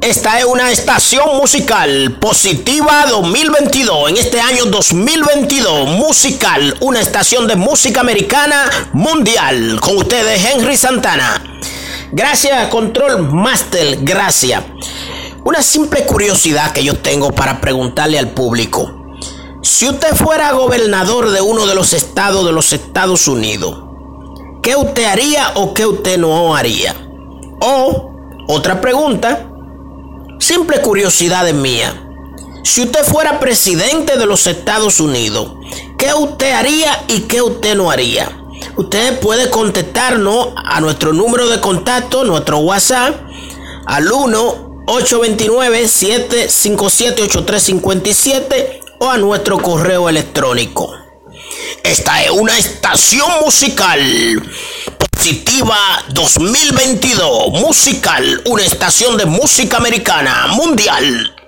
Esta es una estación musical positiva 2022. En este año 2022, musical, una estación de música americana mundial. Con ustedes, Henry Santana. Gracias, Control Master. Gracias. Una simple curiosidad que yo tengo para preguntarle al público. Si usted fuera gobernador de uno de los estados de los Estados Unidos, ¿qué usted haría o qué usted no haría? O, otra pregunta, simple curiosidad mía. Si usted fuera presidente de los Estados Unidos, ¿qué usted haría y qué usted no haría? Usted puede contestarnos a nuestro número de contacto, nuestro WhatsApp, al 1 829 757 8357 o a nuestro correo electrónico. Esta es una estación musical positiva 2022 musical, una estación de música americana mundial.